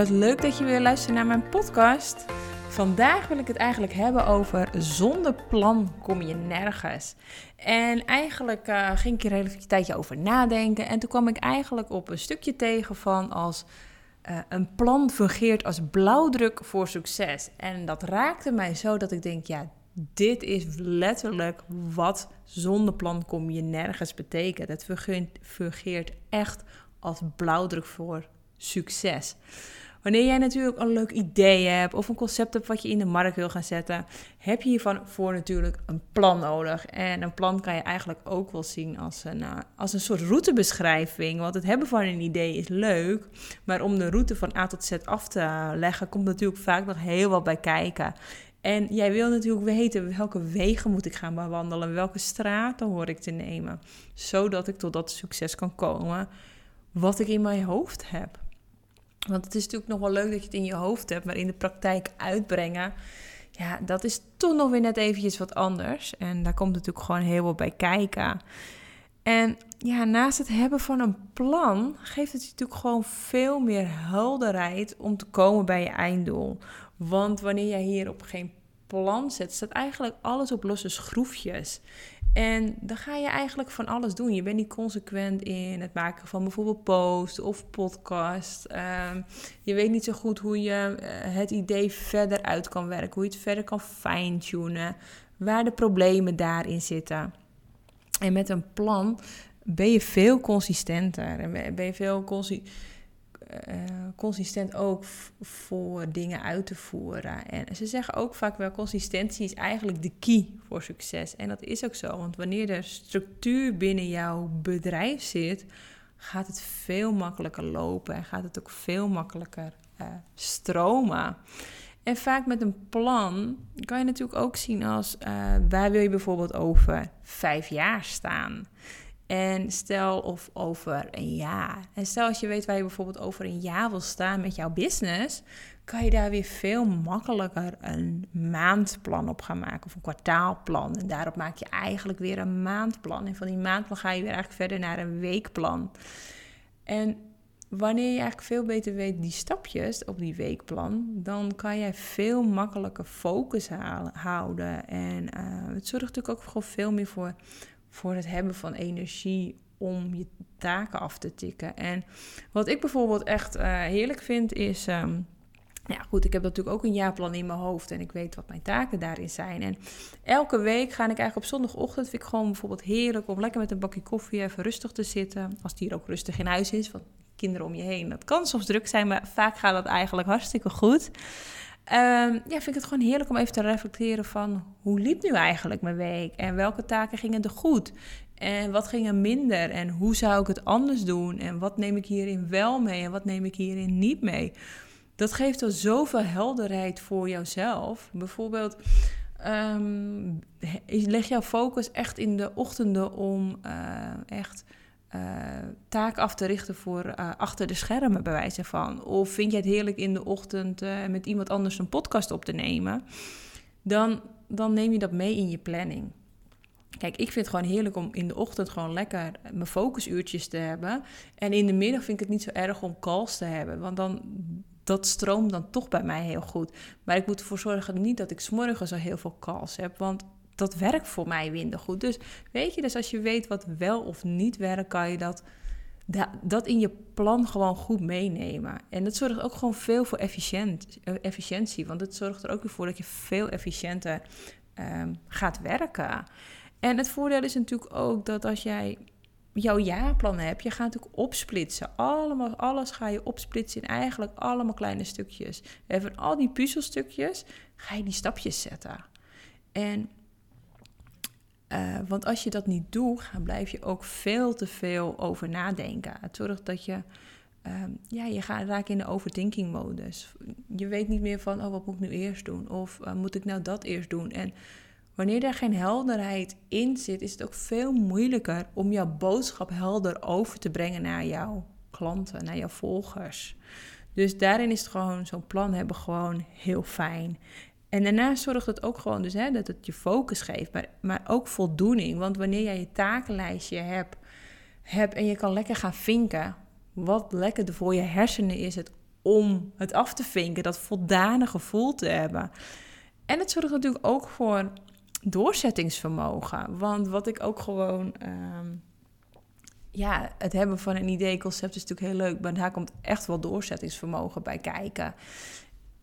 Wat leuk dat je weer luistert naar mijn podcast. Vandaag wil ik het eigenlijk hebben over zonder plan kom je nergens. En eigenlijk uh, ging ik er een tijdje over nadenken. En toen kwam ik eigenlijk op een stukje tegen van als uh, een plan fungeert als blauwdruk voor succes. En dat raakte mij zo dat ik denk, ja, dit is letterlijk wat zonder plan kom je nergens betekent. Het fungeert echt als blauwdruk voor succes. Wanneer jij natuurlijk een leuk idee hebt of een concept hebt wat je in de markt wil gaan zetten, heb je hiervan voor natuurlijk een plan nodig. En een plan kan je eigenlijk ook wel zien als een, uh, als een soort routebeschrijving. Want het hebben van een idee is leuk, maar om de route van A tot Z af te leggen, komt natuurlijk vaak nog heel wat bij kijken. En jij wil natuurlijk weten welke wegen moet ik gaan bewandelen, welke straten hoor ik te nemen, zodat ik tot dat succes kan komen wat ik in mijn hoofd heb. Want het is natuurlijk nog wel leuk dat je het in je hoofd hebt, maar in de praktijk uitbrengen, ja, dat is toch nog weer net eventjes wat anders. En daar komt natuurlijk gewoon heel veel bij kijken. En ja, naast het hebben van een plan, geeft het natuurlijk gewoon veel meer helderheid om te komen bij je einddoel. Want wanneer jij hier op geen plan zet, staat eigenlijk alles op losse schroefjes. En dan ga je eigenlijk van alles doen. Je bent niet consequent in het maken van bijvoorbeeld post of podcast. Ehm, je weet niet zo goed hoe je eh, het idee verder uit kan werken, hoe je het verder kan fine-tunen, waar de problemen daarin zitten. En met een plan ben je veel consistenter en ben je veel consistenter consistent ook voor dingen uit te voeren. En ze zeggen ook vaak wel, consistentie is eigenlijk de key voor succes. En dat is ook zo, want wanneer er structuur binnen jouw bedrijf zit, gaat het veel makkelijker lopen en gaat het ook veel makkelijker uh, stromen. En vaak met een plan kan je natuurlijk ook zien als uh, waar wil je bijvoorbeeld over vijf jaar staan. En stel of over een jaar. En stel als je weet waar je bijvoorbeeld over een jaar wil staan met jouw business, kan je daar weer veel makkelijker een maandplan op gaan maken of een kwartaalplan. En daarop maak je eigenlijk weer een maandplan. En van die maandplan ga je weer eigenlijk verder naar een weekplan. En wanneer je eigenlijk veel beter weet die stapjes op die weekplan, dan kan jij veel makkelijker focus houden. En uh, het zorgt natuurlijk ook gewoon veel meer voor voor het hebben van energie om je taken af te tikken. En wat ik bijvoorbeeld echt uh, heerlijk vind is. Um, ja, goed, ik heb natuurlijk ook een jaarplan in mijn hoofd en ik weet wat mijn taken daarin zijn. En elke week ga ik eigenlijk op zondagochtend, vind ik gewoon bijvoorbeeld heerlijk om lekker met een bakje koffie even rustig te zitten. Als die hier ook rustig in huis is, want kinderen om je heen, dat kan soms druk zijn, maar vaak gaat dat eigenlijk hartstikke goed. Um, ja, vind ik het gewoon heerlijk om even te reflecteren van hoe liep nu eigenlijk mijn week en welke taken gingen er goed en wat ging er minder en hoe zou ik het anders doen en wat neem ik hierin wel mee en wat neem ik hierin niet mee. Dat geeft al zoveel helderheid voor jouzelf. Bijvoorbeeld, um, leg jouw focus echt in de ochtenden om uh, echt taak af te richten voor uh, achter de schermen, bij wijze van. Of vind je het heerlijk in de ochtend uh, met iemand anders een podcast op te nemen, dan, dan neem je dat mee in je planning. Kijk, ik vind het gewoon heerlijk om in de ochtend gewoon lekker mijn focusuurtjes te hebben. En in de middag vind ik het niet zo erg om calls te hebben, want dan, dat stroomt dan toch bij mij heel goed. Maar ik moet ervoor zorgen niet dat ik s'morgens al heel veel calls heb, want dat werkt voor mij minder goed. Dus weet je, dus als je weet wat wel of niet werkt, kan je dat, dat in je plan gewoon goed meenemen. En dat zorgt ook gewoon veel voor efficiënt, eh, efficiëntie. Want het zorgt er ook weer voor dat je veel efficiënter um, gaat werken. En het voordeel is natuurlijk ook dat als jij jouw jaarplan hebt, je gaat natuurlijk opsplitsen. Allemaal, alles ga je opsplitsen in eigenlijk allemaal kleine stukjes. En van al die puzzelstukjes ga je die stapjes zetten. En uh, want als je dat niet doet, blijf je ook veel te veel over nadenken. Het zorgt dat je, um, ja, je gaat raken in de overthinking modus. Je weet niet meer van, oh, wat moet ik nu eerst doen? Of uh, moet ik nou dat eerst doen? En wanneer er geen helderheid in zit, is het ook veel moeilijker om jouw boodschap helder over te brengen naar jouw klanten, naar jouw volgers. Dus daarin is het gewoon zo'n plan hebben gewoon heel fijn. En daarnaast zorgt het ook gewoon dus, hè, dat het je focus geeft, maar, maar ook voldoening. Want wanneer jij je takenlijstje hebt, hebt en je kan lekker gaan vinken, wat lekkerder voor je hersenen is het om het af te vinken, dat voldane gevoel te hebben. En het zorgt natuurlijk ook voor doorzettingsvermogen. Want wat ik ook gewoon. Ehm, ja, het hebben van een idee-concept is natuurlijk heel leuk, maar daar komt echt wel doorzettingsvermogen bij kijken.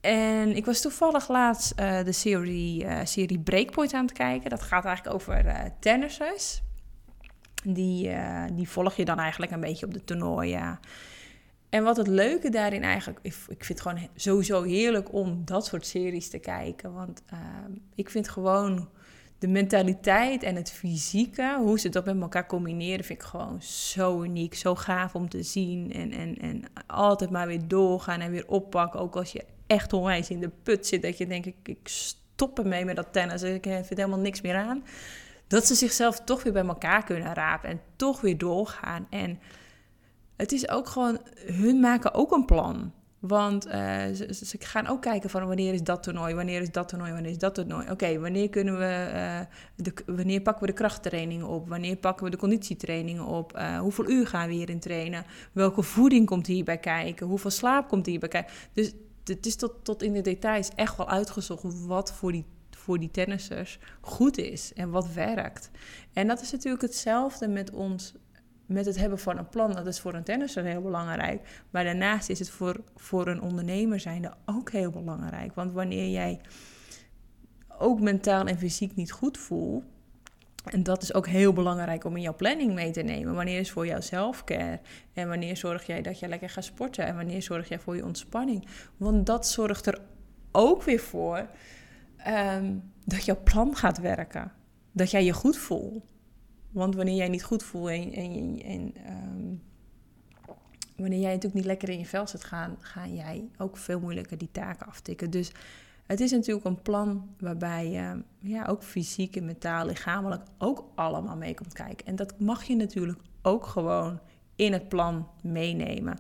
En ik was toevallig laatst uh, de serie, uh, serie Breakpoint aan het kijken. Dat gaat eigenlijk over uh. Die, die volg je dan eigenlijk een beetje op de toernooien. En wat het leuke daarin eigenlijk... Ik, ik vind het gewoon sowieso heerlijk om dat soort series te kijken. Want ik vind gewoon de mentaliteit en het fysieke, hoe ze dat met elkaar combineren, vind ik gewoon zo uniek, zo gaaf om te zien. En, en, en altijd maar weer doorgaan en weer oppakken. Ook als je echt onwijs in de put zit, dat je denkt, ik, ik stop ermee met dat tennis, ik vind helemaal niks meer aan. Dat ze zichzelf toch weer bij elkaar kunnen rapen en toch weer doorgaan. En het is ook gewoon, hun maken ook een plan. Want uh, ze, gaan ook kijken van wanneer is dat toernooi, wanneer is dat toernooi, wanneer is dat toernooi. Oké, wanneer kunnen we, uh, de, wanneer pakken we de krachttrainingen op, wanneer pakken we de conditietrainingen op, uh, hoeveel uur gaan we hierin trainen, welke voeding komt hierbij kijken, hoeveel slaap komt hierbij kijken. Dus het is tot, tot in de details echt wel uitgezocht wat voor die, voor die tennissers goed is en wat werkt. En dat is natuurlijk hetzelfde met ons met het hebben van een plan, dat is voor een tennisser heel belangrijk. Maar daarnaast is het voor, voor een ondernemer zijnde ook heel belangrijk. Want wanneer jij ook mentaal en fysiek niet goed voelt, en dat is ook heel belangrijk om in jouw planning mee te nemen. Wanneer is voor jouw selfcare? En wanneer zorg jij dat je lekker gaat sporten? En wanneer zorg jij voor je ontspanning? Want dat zorgt er ook weer voor um, dat jouw plan gaat werken. Dat jij je goed voelt. Want wanneer jij niet goed voelt en, en, en um, wanneer jij natuurlijk niet lekker in je vel zit, gaan, ga jij ook veel moeilijker die taken aftikken. Dus het is natuurlijk een plan waarbij je ja, ook fysiek en mentaal, lichamelijk ook allemaal mee komt kijken. En dat mag je natuurlijk ook gewoon in het plan meenemen.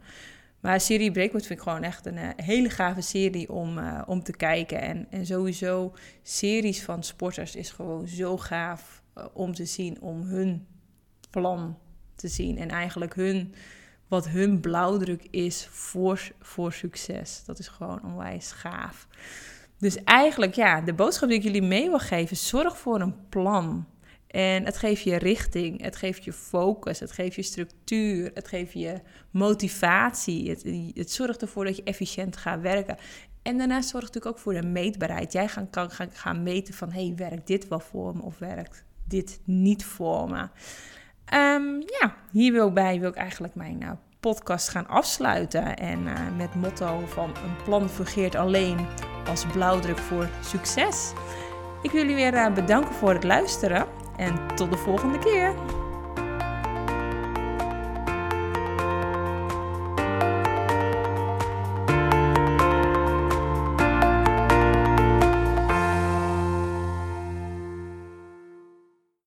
Maar serie Breakwood vind ik gewoon echt een uh, hele gave serie om, uh, om te kijken. En, sowieso series van sporters is gewoon zo gaaf uh, om te zien, om hun plan te zien. En eigenlijk hun, wat hun blauwdruk is voor, voor succes. Dat is gewoon onwijs gaaf. Dus eigenlijk, ja, de boodschap die ik jullie mee wil geven, zorg voor een plan. En het geeft je richting, het geeft je focus, het geeft je structuur, het geeft je motivatie. Het, het zorgt ervoor dat je efficiënt gaat werken. En daarnaast zorgt het natuurlijk ook voor de meetbaarheid. Jij gaan, kan gaan, gaan meten van, hey, werkt dit wel voor me of werkt dit niet voor me? Um, ja, hier wil bij wil ik eigenlijk mijn uh, podcast gaan afsluiten. En uh, met motto van een plan fungeert alleen als blauwdruk voor succes. Ik wil jullie weer uh, bedanken voor het luisteren en tot de volgende keer.